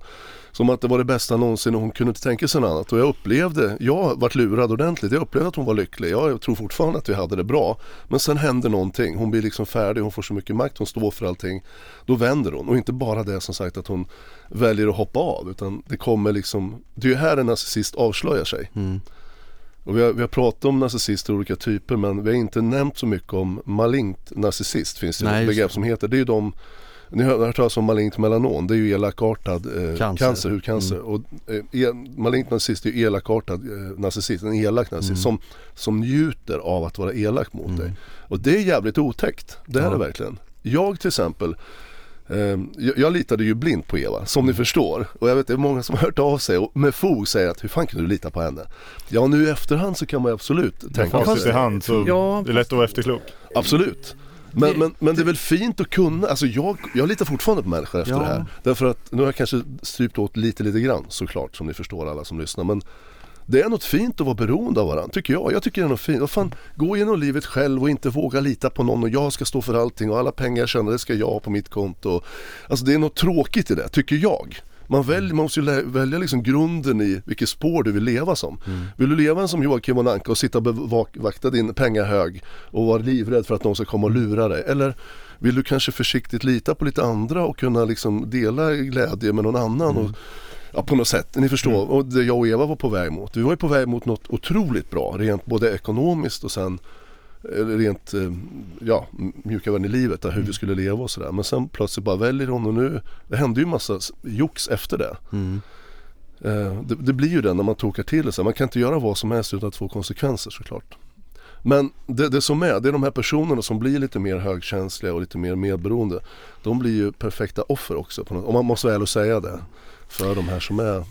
som att det var det bästa någonsin och hon kunde inte tänka sig något annat. Och jag upplevde, jag vart lurad ordentligt. Jag upplevde att hon var lycklig. Jag tror fortfarande att vi hade det bra. Men sen händer någonting. Hon blir liksom färdig, hon får så mycket makt, hon står för allting. Då vänder hon. Och inte bara det som sagt att hon väljer att hoppa av. Utan det kommer liksom, det är ju här en narcissist avslöjar sig. Mm. Och vi har, vi har pratat om narcissister olika typer men vi har inte nämnt så mycket om malignt narcissist finns det Nej, ett begrepp som heter. Det är ju de ni har hört talas om malignt melanom, det är ju elakartad eh, cancer. cancer, hudcancer. Mm. Och, eh, malignt narcissist är ju elakartad eh, narcissist, en elak narcissist mm. som, som njuter av att vara elak mot mm. dig. Och det är jävligt otäckt, det är ja. det verkligen. Jag till exempel jag, jag litade ju blint på Eva, som ni förstår. Och jag vet det är många som har hört av sig och med fog säger att hur fan kan du lita på henne? Ja nu i efterhand så kan man ju absolut tänka Facit i hand så Ja. det är lätt att vara efterklok. Absolut. Men, men, men det är väl fint att kunna, alltså jag, jag litar fortfarande på människor efter Ja. det här. Därför att, nu har jag kanske strypt åt lite lite grann såklart som ni förstår alla som lyssnar. Men det är något fint att vara beroende av varandra, tycker jag. Jag tycker det är något fint. Vad fan, gå igenom livet själv och inte våga lita på någon och jag ska stå för allting och alla pengar jag tjänar det ska jag ha på mitt konto. Alltså det är något tråkigt i det, tycker jag. Man, väljer, man måste ju välja liksom grunden i vilket spår du vill leva som. Vill du leva som Joakim von Anka och sitta och bevakta din pengahög och vara livrädd för att någon ska komma och lura dig? Eller vill du kanske försiktigt lita på lite andra och kunna liksom dela glädje med någon annan? Och, ja, på något sätt, ni förstår. Och det jag och Eva var på väg mot. Vi var ju på väg mot något otroligt bra, rent både ekonomiskt och sen eh, rent eh, ja, mjuka värden i livet, där hur vi skulle leva och sådär. Men sen plötsligt bara väljer hon och nu, det hände ju massa jox efter det. Mm. Eh, det, det blir ju det när man tokar till det. Man kan inte göra vad som helst utan att få konsekvenser såklart. Men det, det som är, det är de här personerna som blir lite mer högkänsliga och lite mer medberoende. De blir ju perfekta offer också, på något, om man måste och säga det. För de här som är eh,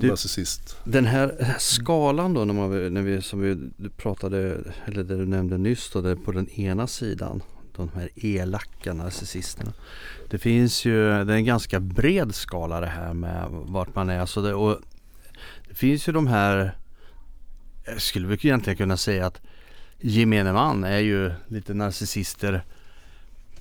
Du- narcissist. Den här skalan då när, man, när vi, som vi pratade, eller det du nämnde nyss då, det är på den ena sidan, de här elaka narcissisterna. Det finns ju, det är en ganska bred skala det här med vart man är. Så det, och det finns ju de här, jag skulle väl egentligen kunna säga att gemene man är ju lite narcissister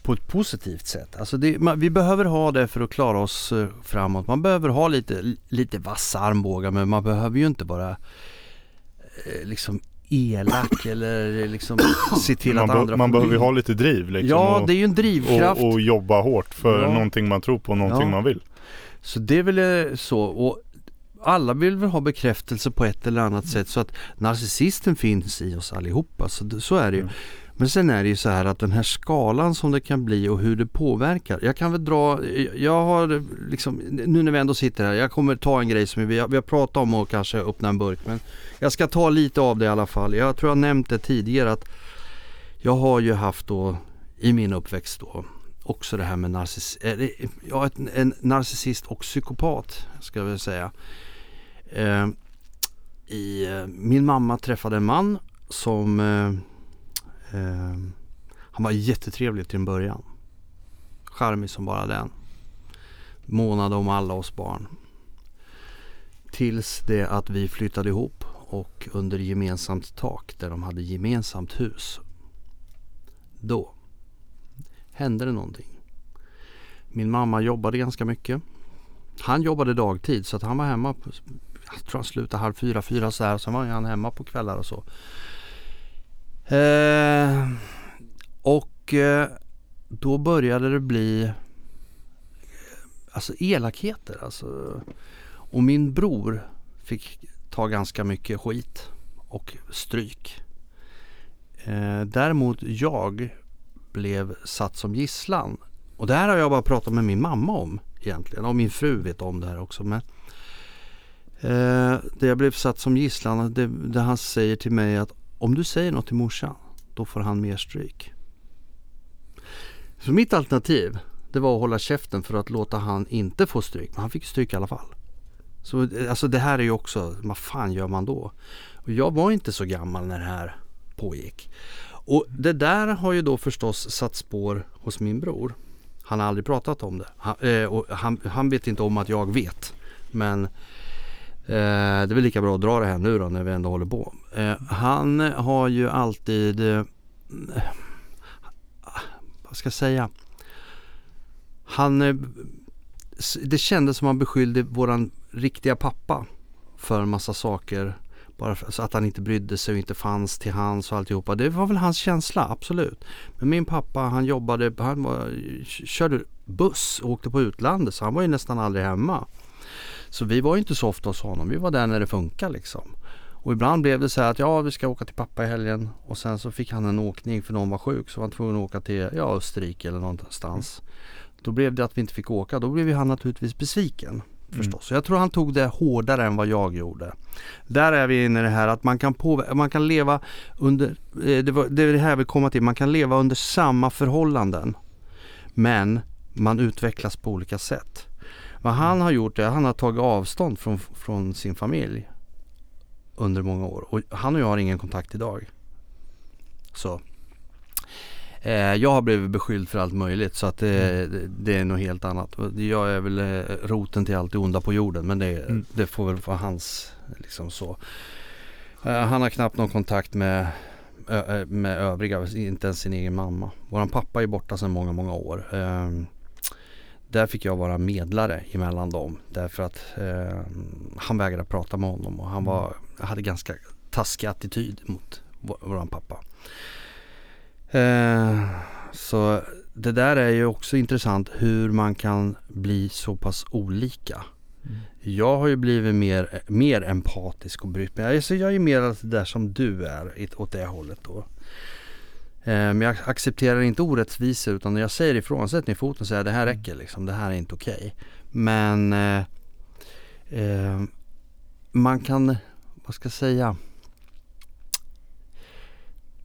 på ett positivt sätt. Alltså det, man, vi behöver ha det för att klara oss eh, framåt. Man behöver ha lite, lite vassa armbågar men man behöver ju inte bara eh, liksom elak [COUGHS] eller liksom se till Man, att andra man behöver ju ha lite driv liksom. Ja och, det är ju en drivkraft. och, och jobba hårt för Ja. någonting man tror på, någonting Ja. man vill. Så det är väl eh, så. Och alla vill väl ha bekräftelse på ett eller annat sätt så att narcissisten finns i oss allihopa. Så, så är det ju. Mm. Men sen är det ju så här att den här skalan som det kan bli och hur det påverkar. Jag kan väl dra, jag har liksom, nu när vi ändå sitter här, jag kommer ta en grej som vi vi har pratat om och kanske öppna en burk. Men jag ska ta lite av det i alla fall. Jag tror jag nämnt det tidigare att jag har ju haft då i min uppväxt då också det här med narciss, ja, en narcissist och psykopat ska jag väl säga. Eh, i, eh, min mamma träffade en man som eh, eh, han var jättetrevlig till en början. Charmig som bara den. Månade om alla oss barn. Tills det att vi flyttade ihop och under gemensamt tak där de hade gemensamt hus. Då hände det någonting. Min mamma jobbade ganska mycket. Han jobbade dagtid så att han var hemma. Jag tror han slutade halv fyra, fyra så här. Sen var han hemma på kvällar och så. Eh, och eh, då började det bli eh, alltså elakheter. Alltså. Och min bror fick ta ganska mycket skit och stryk. Eh, däremot jag blev satt som gisslan. Och det här har jag bara pratat med min mamma om egentligen. Och min fru vet om det här också. Men eh, det jag blev satt som gisslan, det, det han säger till mig att om du säger något till morsan, då får han mer stryk. Så mitt alternativ, det var att hålla käften för att låta han inte få stryk. Men han fick stryk i alla fall. Så eh, alltså det här är ju också, vad fan gör man då? Och jag var inte så gammal när det här pågick. Och det där har ju då förstås satt spår hos min bror. Han har aldrig pratat om det. Han, eh, och han, han vet inte om att jag vet. Men Eh, det är väl lika bra att dra det här nu då när vi ändå håller på. Eh, han har ju alltid, eh, vad ska jag säga? Han, eh, det kändes som han beskyllde våran riktiga pappa för en massa saker. Bara för, så att han inte brydde sig och inte fanns till hans och alltihopa. Det var väl hans känsla, absolut. Men min pappa han jobbade, han var, körde buss och åkte på utlandet så han var ju nästan aldrig hemma. Så vi var inte så ofta hos honom. Vi var där när det funkar liksom. Och ibland blev det så här att ja vi ska åka till pappa i helgen och sen så fick han en åkning för någon var sjuk så var han tvungen att åka till ja, Österrike eller någonstans. Då blev det att vi inte fick åka. Då blev han naturligtvis besviken förstås. Så jag tror han tog det hårdare än vad jag gjorde. Där är vi inne i det här att man kan, påver- man kan leva under, eh, det, var, det är det här vi kommer till, man kan leva under samma förhållanden. Men man utvecklas på olika sätt. Vad han har gjort är att han har tagit avstånd från, från sin familj under många år. Och han och jag har ingen kontakt idag. Så. Eh, jag har blivit beskylld för allt möjligt så att det, mm. det är något helt annat. Jag är väl eh, roten till allt det onda på jorden men det, mm. det får väl vara hans liksom så. Eh, han har knappt någon kontakt med, med övriga, inte ens sin egen mamma. Våran pappa är borta sedan många, många år. Där fick jag vara medlare emellan dem därför att eh, han vägrade prata med honom och han var, hade ganska taskig attityd mot våran pappa. Eh, så det där är ju också intressant hur man kan bli så pass olika. Mm. Jag har ju blivit mer, mer empatisk och brytt mig. Alltså jag är mer det där som du är åt det hållet då. Eh, men jag accepterar inte orättvisor utan när jag säger ifrån, sätt ner foten och säger det här mm. räcker liksom, det här är inte okej. Okay. Men eh, eh, man kan, vad ska jag säga,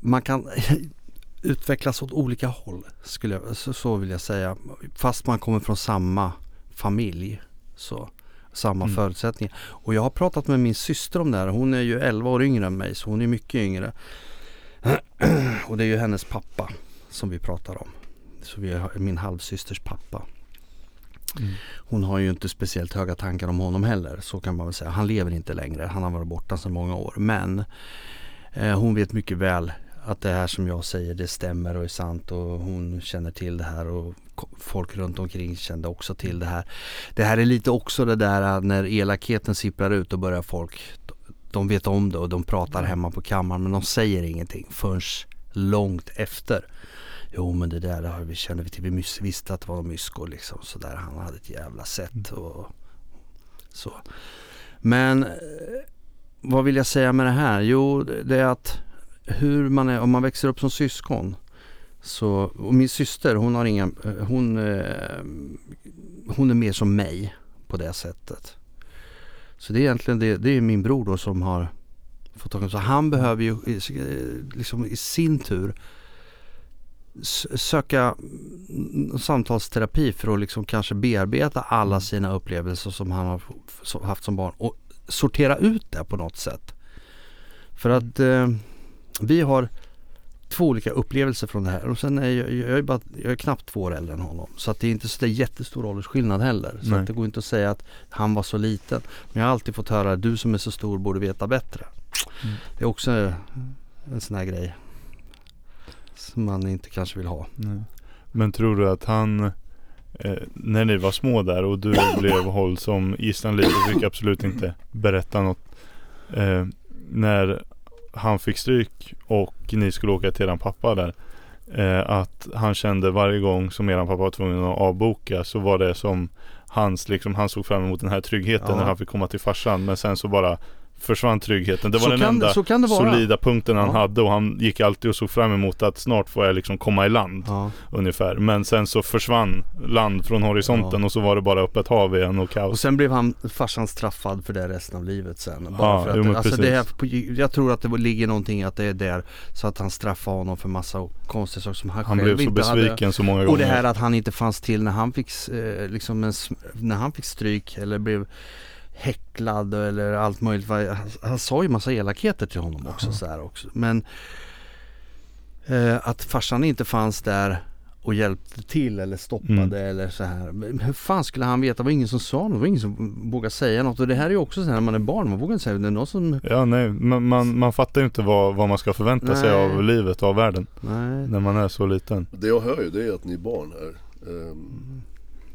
man kan [LAUGHS] utvecklas åt olika håll skulle jag, så, så vill jag säga. Fast man kommer från samma familj. Så samma mm. förutsättningar. Och jag har pratat med min syster om det här. Hon är ju 11 år yngre än mig så hon är mycket yngre. [CLEARS THROAT] och det är ju hennes pappa som vi pratar om. Så vi är min halvsysters pappa. Mm. Hon har ju inte speciellt höga tankar om honom heller. Så kan man väl säga. Han lever inte längre. Han har varit borta sedan många år. Men eh, hon vet mycket väl att det här som jag säger det stämmer och är sant och hon känner till det här och folk runt omkring kände också till det här. Det här är lite också det där när elakheten sipprar ut och börjar folk de vet om det och de pratar mm. hemma på kammaren men de säger ingenting förrän långt efter. Jo men det där har vi kände vi till. Vi visste att det var mysko liksom sådär. Han hade ett jävla sätt mm. och så. Men eh, vad vill jag säga med det här? Jo det är att hur man är, om man växer upp som syskon. Så, min syster hon har inga, hon, eh, hon är mer som mig på det sättet. Så det är egentligen det, det är min bror då som har fått tag Så han behöver ju liksom i sin tur söka samtalsterapi för att liksom kanske bearbeta alla sina upplevelser som han har haft som barn och sortera ut det på något sätt. För att eh, vi har två olika upplevelser från det här och sen är jag, jag, är, bara, jag är knappt två år äldre än honom. Så att det är inte så jättestor åldersskillnad heller. Så att det går inte att säga att han var så liten. Men jag har alltid fått höra att du som är så stor borde veta bättre. Mm. Det är också en sån här grej som man inte kanske vill ha. Nej. Men tror du att han eh, när ni var små där och du [COUGHS] blev håll som gisslan lite fick absolut inte berätta något. Eh, när han fick stryk och ni skulle åka till eran pappa där. Eh, att han kände varje gång som eran pappa var tvungen att avboka så var det som hans, liksom, han såg fram emot den här tryggheten ja. när han fick komma till farsan. Men sen så bara försvann tryggheten. Det var så den enda det, solida punkten han ja. hade och han gick alltid och såg fram emot att snart får jag liksom komma i land. Ja. Ungefär. Men sen så försvann land från horisonten ja. och så var det bara öppet hav igen och kaos. Och sen blev han farsan straffad för det resten av livet sen. Bara för att, jo, alltså det är, jag tror att det ligger någonting att det är där så att han straffar honom för massa konstiga saker som han, han själv blev så besviken hade. så många gånger. Och det här att han inte fanns till när han fick, eh, liksom när han fick stryk eller blev häcklad eller allt möjligt. Han, han sa ju massa elakheter till honom också. Så här också. Men eh, att farsan inte fanns där och hjälpte till eller stoppade mm. eller så här. Men hur fan skulle han veta? Det var ingen som sa något. Det var ingen som vågade säga något. Och det här är ju också så här när man är barn. Man vågar inte säga det. är någon som... Ja nej, man, man, man fattar ju inte vad, vad man ska förvänta nej. sig av livet och av världen. Nej. När man är så liten. Det jag hör ju det är att ni barn här. Um,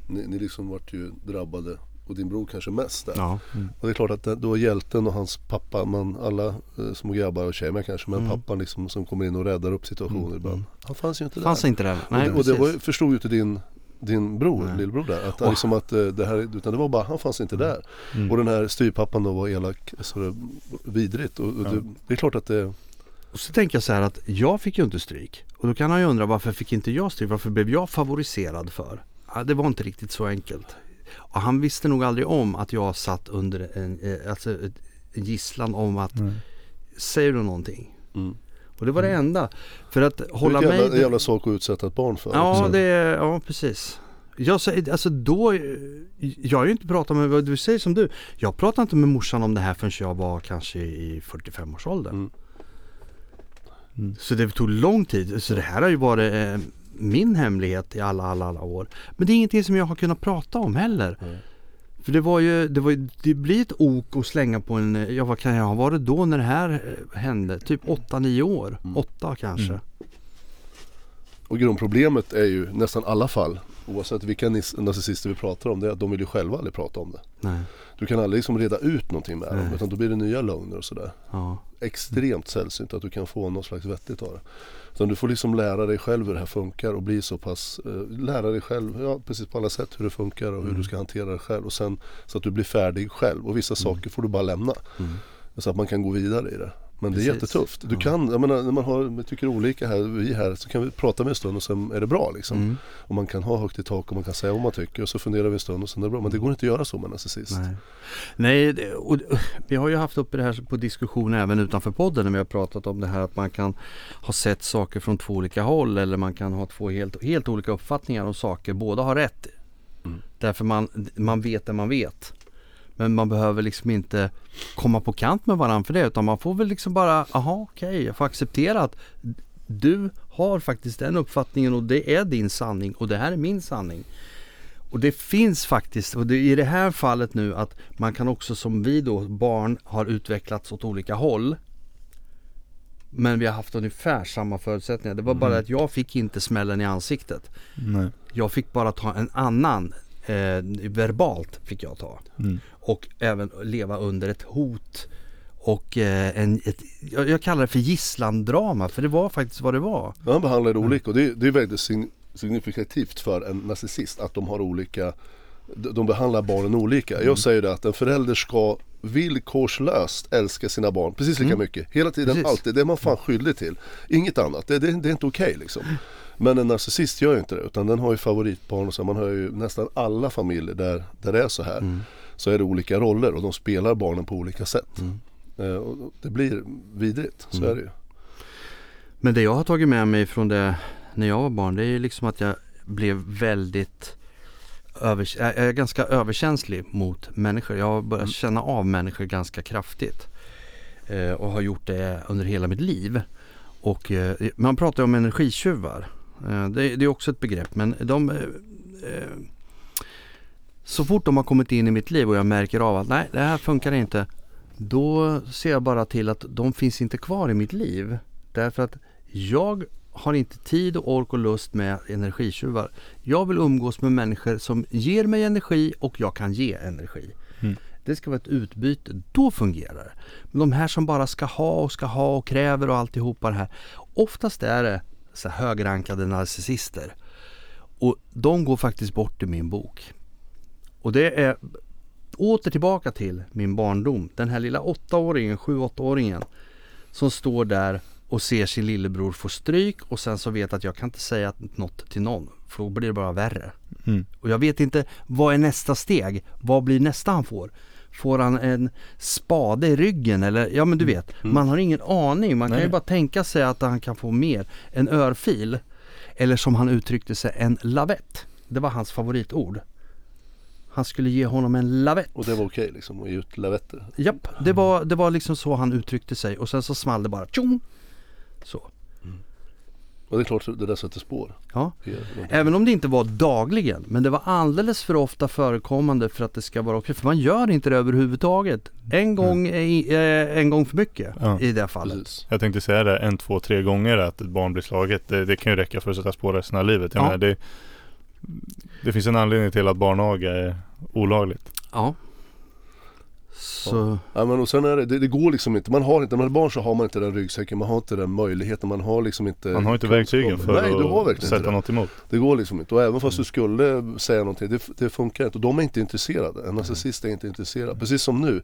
ni, ni liksom vart ju drabbade och din bror kanske mest där. Ja. Mm. Och det är klart att då hjälten och hans pappa, man, alla eh, små grabbar och tjejer kanske, men mm. pappan liksom som kommer in och räddar upp situationer mm. ibland. Han fanns ju inte fanns där. Inte där. Nej, och det, och det var, förstod ju inte din din bror, Nej. lillbror där. Att, oh. liksom att eh, det här, utan det var bara, han fanns inte där. Mm. Och den här styrpappan då var elak, så det, vidrigt. Och, och ja. det, det, är klart att det och så tänker jag så här att jag fick ju inte stryk. Och då kan han ju undra varför fick inte jag stryk? Varför blev jag favoriserad för? Ja, det var inte riktigt så enkelt. Och han visste nog aldrig om att jag satt under en, eh, alltså en gisslan om att mm. Säger du någonting? Mm. Och det var det mm. enda. För att hålla mig... Det är en jävla, sak att utsätta ett barn för. Ja, det är, ja precis. Jag säger, alltså då, jag har ju inte pratat med, vad du säger som du. Jag pratade inte med morsan om det här förrän jag var kanske i 45-årsåldern. Mm. Mm. Så det tog lång tid. Så det här har ju varit eh, min hemlighet i alla, alla, alla år. Men det är ingenting som jag har kunnat prata om heller. Mm. För det var ju, det, var, det blir ett ok att slänga på en, ja vad kan jag ha varit då när det här eh, hände? Typ 8-9 år, 8 mm. kanske. Mm. Och grundproblemet är ju nästan alla fall, oavsett vilka narcissister vi pratar om, det är att de vill ju själva aldrig prata om det. Nej. Du kan aldrig liksom reda ut någonting med Nej. dem, utan då blir det nya lögner och sådär. Ja. Extremt sällsynt att du kan få något slags vettigt av det. Utan du får liksom lära dig själv hur det här funkar och bli så pass, eh, lära dig själv, ja precis på alla sätt hur det funkar och hur mm. du ska hantera det själv. Och sen så att du blir färdig själv och vissa mm. saker får du bara lämna. Mm. Så att man kan gå vidare i det. Men Precis. det är jättetufft. Du kan, jag menar när man har, tycker olika här, vi här, så kan vi prata med en stund och sen är det bra liksom. Mm. Och man kan ha högt i tak och man kan säga vad man tycker och så funderar vi en stund och sen är det bra. Men det går inte att göra så med en narcissist. Nej, Nej och, vi har ju haft uppe det här på diskussion även utanför podden när vi har pratat om det här att man kan ha sett saker från två olika håll eller man kan ha två helt, helt olika uppfattningar om saker. Båda har rätt. Mm. Därför man, man vet det man vet. Men man behöver liksom inte komma på kant med varandra för det utan man får väl liksom bara, aha okej, okay, jag får acceptera att du har faktiskt den uppfattningen och det är din sanning och det här är min sanning. Och det finns faktiskt, och det i det här fallet nu att man kan också som vi då, barn, har utvecklats åt olika håll. Men vi har haft ungefär samma förutsättningar. Det var mm. bara att jag fick inte smällen i ansiktet. Nej. Jag fick bara ta en annan eh, verbalt fick jag ta. Mm. Och även leva under ett hot och eh, en, ett, jag, jag, kallar det för gisslandrama för det var faktiskt vad det var. Ja, han behandlar det olika och det, det är väldigt signifikativt för en narcissist att de har olika de behandlar barnen olika. Mm. Jag säger det att en förälder ska villkorslöst älska sina barn precis lika mm. mycket. Hela tiden, precis. alltid. Det är man fan skyldig till. Inget annat. Det, det, det är inte okej okay, liksom. Men en narcissist gör ju inte det utan den har ju favoritbarn och så. Man har ju nästan alla familjer där, där det är så här. Mm. Så är det olika roller och de spelar barnen på olika sätt. Mm. Eh, och det blir vidrigt, så mm. är det ju. Men det jag har tagit med mig från det när jag var barn det är ju liksom att jag blev väldigt över, jag är ganska överkänslig mot människor. Jag har börjat mm. känna av människor ganska kraftigt. Eh, och har gjort det under hela mitt liv. Och eh, man pratar om energitjuvar. Eh, det, det, är också ett begrepp men de eh, eh, Så fort de har kommit in i mitt liv och jag märker av att nej det här funkar inte Då ser jag bara till att de finns inte kvar i mitt liv Därför att jag har inte tid och ork och lust med energitjuvar. Jag vill umgås med människor som ger mig energi och jag kan ge energi. Mm. Det ska vara ett utbyte, då fungerar det. Men de här som bara ska ha och ska ha och kräver och alltihopa det här. Oftast är det så högrankade narcissister. Och de går faktiskt bort i min bok. Och det är åter tillbaka till min barndom. Den här lilla åttaåringen, sju åttaåringen som står där och ser sin lillebror få stryk och sen så vet att jag kan inte säga något till någon för då blir det bara värre. Mm. Och jag vet inte vad är nästa steg? Vad blir nästa han får? Får han en spade i ryggen eller ja men du mm. vet, mm. man har ingen aning. Man Nej. kan ju bara tänka sig att han kan få mer. En örfil eller som han uttryckte sig en lavett. Det var hans favoritord. Han skulle ge honom en lavett. Och det var okej okay, liksom att ge ut lavetter? Japp, det var, det var liksom så han uttryckte sig och sen så small det bara tjong! Så. Och det är klart det där sätter spår. Ja. Även om det inte var dagligen. Men det var alldeles för ofta förekommande för att det ska vara okej. För man gör inte det överhuvudtaget. En gång, mm. är, en gång för mycket ja. i det fallet. Precis. Jag tänkte säga det en, två, tre gånger att ett barn blir slaget. Det, det kan ju räcka för att sätta spår resten av livet. Jag ja. menar, det, det finns en anledning till att barnaga är olagligt. Ja. Så... Ja, men och sen är det, det, det, går liksom inte, man har inte, när man är barn så har man inte den ryggsäcken, man har inte den möjligheten, man har liksom inte Man har inte verktygen för Nej, att har sätta något emot. Det går liksom inte, och även fast du skulle säga någonting, det, det funkar inte. Och de är inte intresserade, en narcissist är inte intresserad, precis som nu.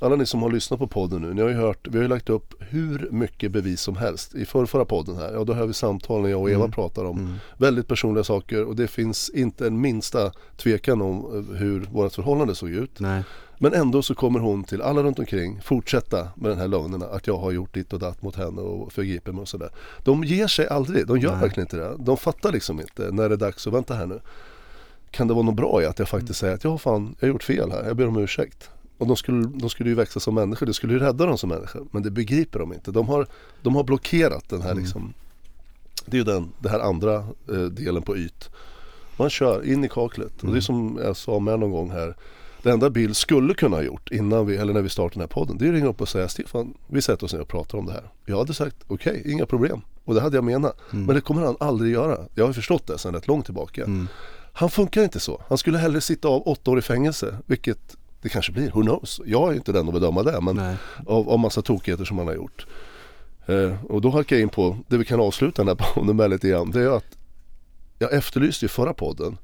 Alla ni som har lyssnat på podden nu, ni har ju hört, vi har ju lagt upp hur mycket bevis som helst. I för, förra podden här, ja då har vi samtal när jag och Eva mm. pratar om mm. väldigt personliga saker. Och det finns inte en minsta tvekan om eh, hur vårt förhållande såg ut. Nej. Men ändå så kommer hon till alla runt omkring fortsätta med den här lögnerna att jag har gjort ditt och datt mot henne och förgripit mig och sådär. De ger sig aldrig, de gör Nej. verkligen inte det. De fattar liksom inte när det är dags att vänta här nu. kan det vara något bra i att jag faktiskt säger att ja fan, jag har gjort fel här, jag ber om ursäkt. Och de skulle, de skulle ju växa som människor, det skulle ju rädda dem som människor. Men det begriper de inte. De har, de har blockerat den här mm. liksom Det är ju den, den här andra eh, delen på yt. Man kör in i kaklet. Mm. Och det är som jag sa med någon gång här. Det enda Bill skulle kunna ha gjort innan vi, eller när vi startade den här podden, det är att ringa upp och säga Stefan, vi sätter oss ner och pratar om det här. Jag hade sagt okej, okay, inga problem. Och det hade jag menat. Mm. Men det kommer han aldrig göra. Jag har förstått det sedan rätt långt tillbaka. Mm. Han funkar inte så. Han skulle hellre sitta av åtta år i fängelse, vilket det kanske blir, who knows? Jag är inte den att bedöma det, men av, av massa tokigheter som han har gjort. Eh, och då halkar jag in på det vi kan avsluta den här [LAUGHS] podden med lite grann. Det är att jag efterlyste i förra podden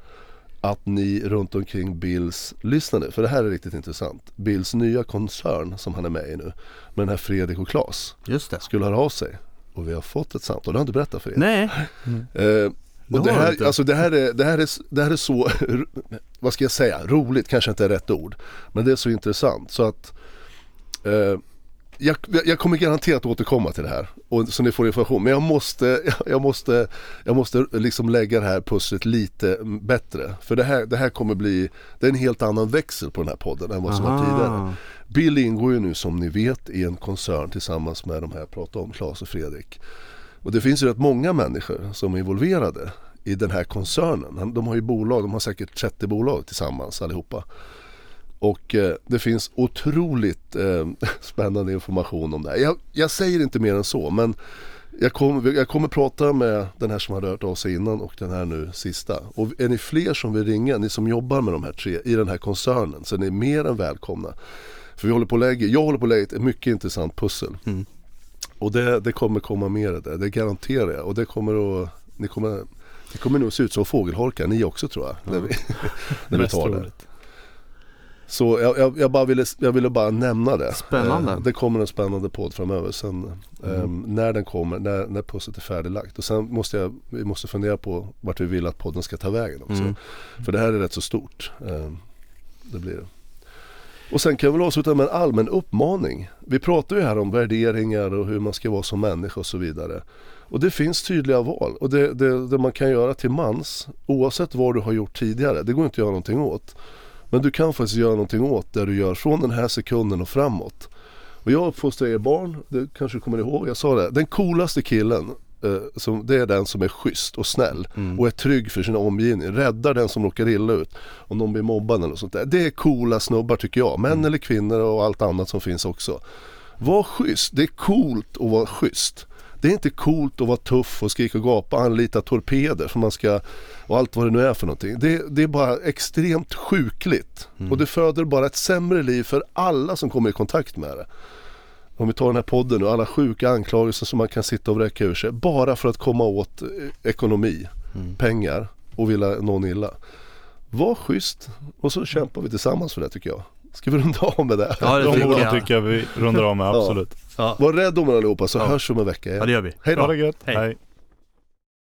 att ni runt omkring Bills lyssnade, för det här är riktigt intressant. Bills nya koncern som han är med i nu, med den här Fredrik och Klas, Just det. skulle höra av sig. Och vi har fått ett samtal, det har jag inte berättat för er. Nej. Mm. Eh, och det här, alltså det, här är, det, här är, det här är så, [LAUGHS] vad ska jag säga, roligt kanske inte är rätt ord. Men det är så intressant så att eh, jag, jag, kommer garanterat återkomma till det här. Och, så ni får information. Men jag måste, [LAUGHS] jag måste, jag måste liksom lägga det här pusslet lite bättre. För det här, det här kommer bli, det är en helt annan växel på den här podden än vad som var tidigare. Bill ingår ju nu som ni vet i en koncern tillsammans med de här jag pratade om, Claes och Fredrik. Och det finns ju rätt många människor som är involverade i den här koncernen. De har ju bolag, de har säkert 30 bolag tillsammans allihopa. Och eh, det finns otroligt eh, [LAUGHS] spännande information om det här. Jag, jag, säger inte mer än så men jag, kom, jag kommer prata med den här som har rört av sig innan och den här nu sista. Och är ni fler som vill ringa, ni som jobbar med de här tre i den här koncernen så är ni mer än välkomna. För vi håller på att lägga, jag håller på att lägga ett mycket intressant pussel. Mm. Och det, det kommer komma mer där, det garanterar jag. Och det kommer att, ni kommer, ni kommer nog se ut som fågelholkar ni också tror jag. Ja. [LAUGHS] När vi, när vi tar det. Så jag, jag, jag, bara ville, jag ville bara nämna det. Spännande. Eh, det kommer en spännande podd framöver. Sen mm. um, när den kommer, när, när pusslet är färdiglagt. Och sen måste jag, vi måste fundera på vart vi vill att podden ska ta vägen också. Mm. För det här är rätt så stort. Um, det blir det. Och sen kan jag väl avsluta med en allmän uppmaning. Vi pratar ju här om värderingar och hur man ska vara som människa och så vidare. Och det finns tydliga val och det, det, det man kan göra till mans oavsett vad du har gjort tidigare, det går inte att göra någonting åt. Men du kan faktiskt göra någonting åt det du gör från den här sekunden och framåt. Och jag uppfostrar er barn, det kanske du kommer ihåg, jag sa det. Den coolaste killen eh, som, det är den som är schysst och snäll mm. och är trygg för sin omgivning. Räddar den som råkar illa ut om någon blir mobbad eller sånt där. Det är coola snubbar tycker jag. Män mm. eller kvinnor och allt annat som finns också. Var schysst, det är coolt att vara schysst. Det är inte coolt att vara tuff och skrika och gapa och anlita torpeder för man ska och allt vad det nu är för någonting. Det, det är bara extremt sjukligt mm. och det föder bara ett sämre liv för alla som kommer i kontakt med det. Om vi tar den här podden och alla sjuka anklagelser som man kan sitta och vräka ur sig bara för att komma åt eh, ekonomi, mm. pengar och vilja någon illa. Var schysst och så kämpar vi tillsammans för det tycker jag. Ska vi runda av med det? Ja det De tycker jag. tycker jag vi rundar av med, absolut. Ja. Var rädd om er allihopa så ja. hörs vi om en vecka igen. Ja det gör vi. Hej då. Ha det gött. Hej. Hej.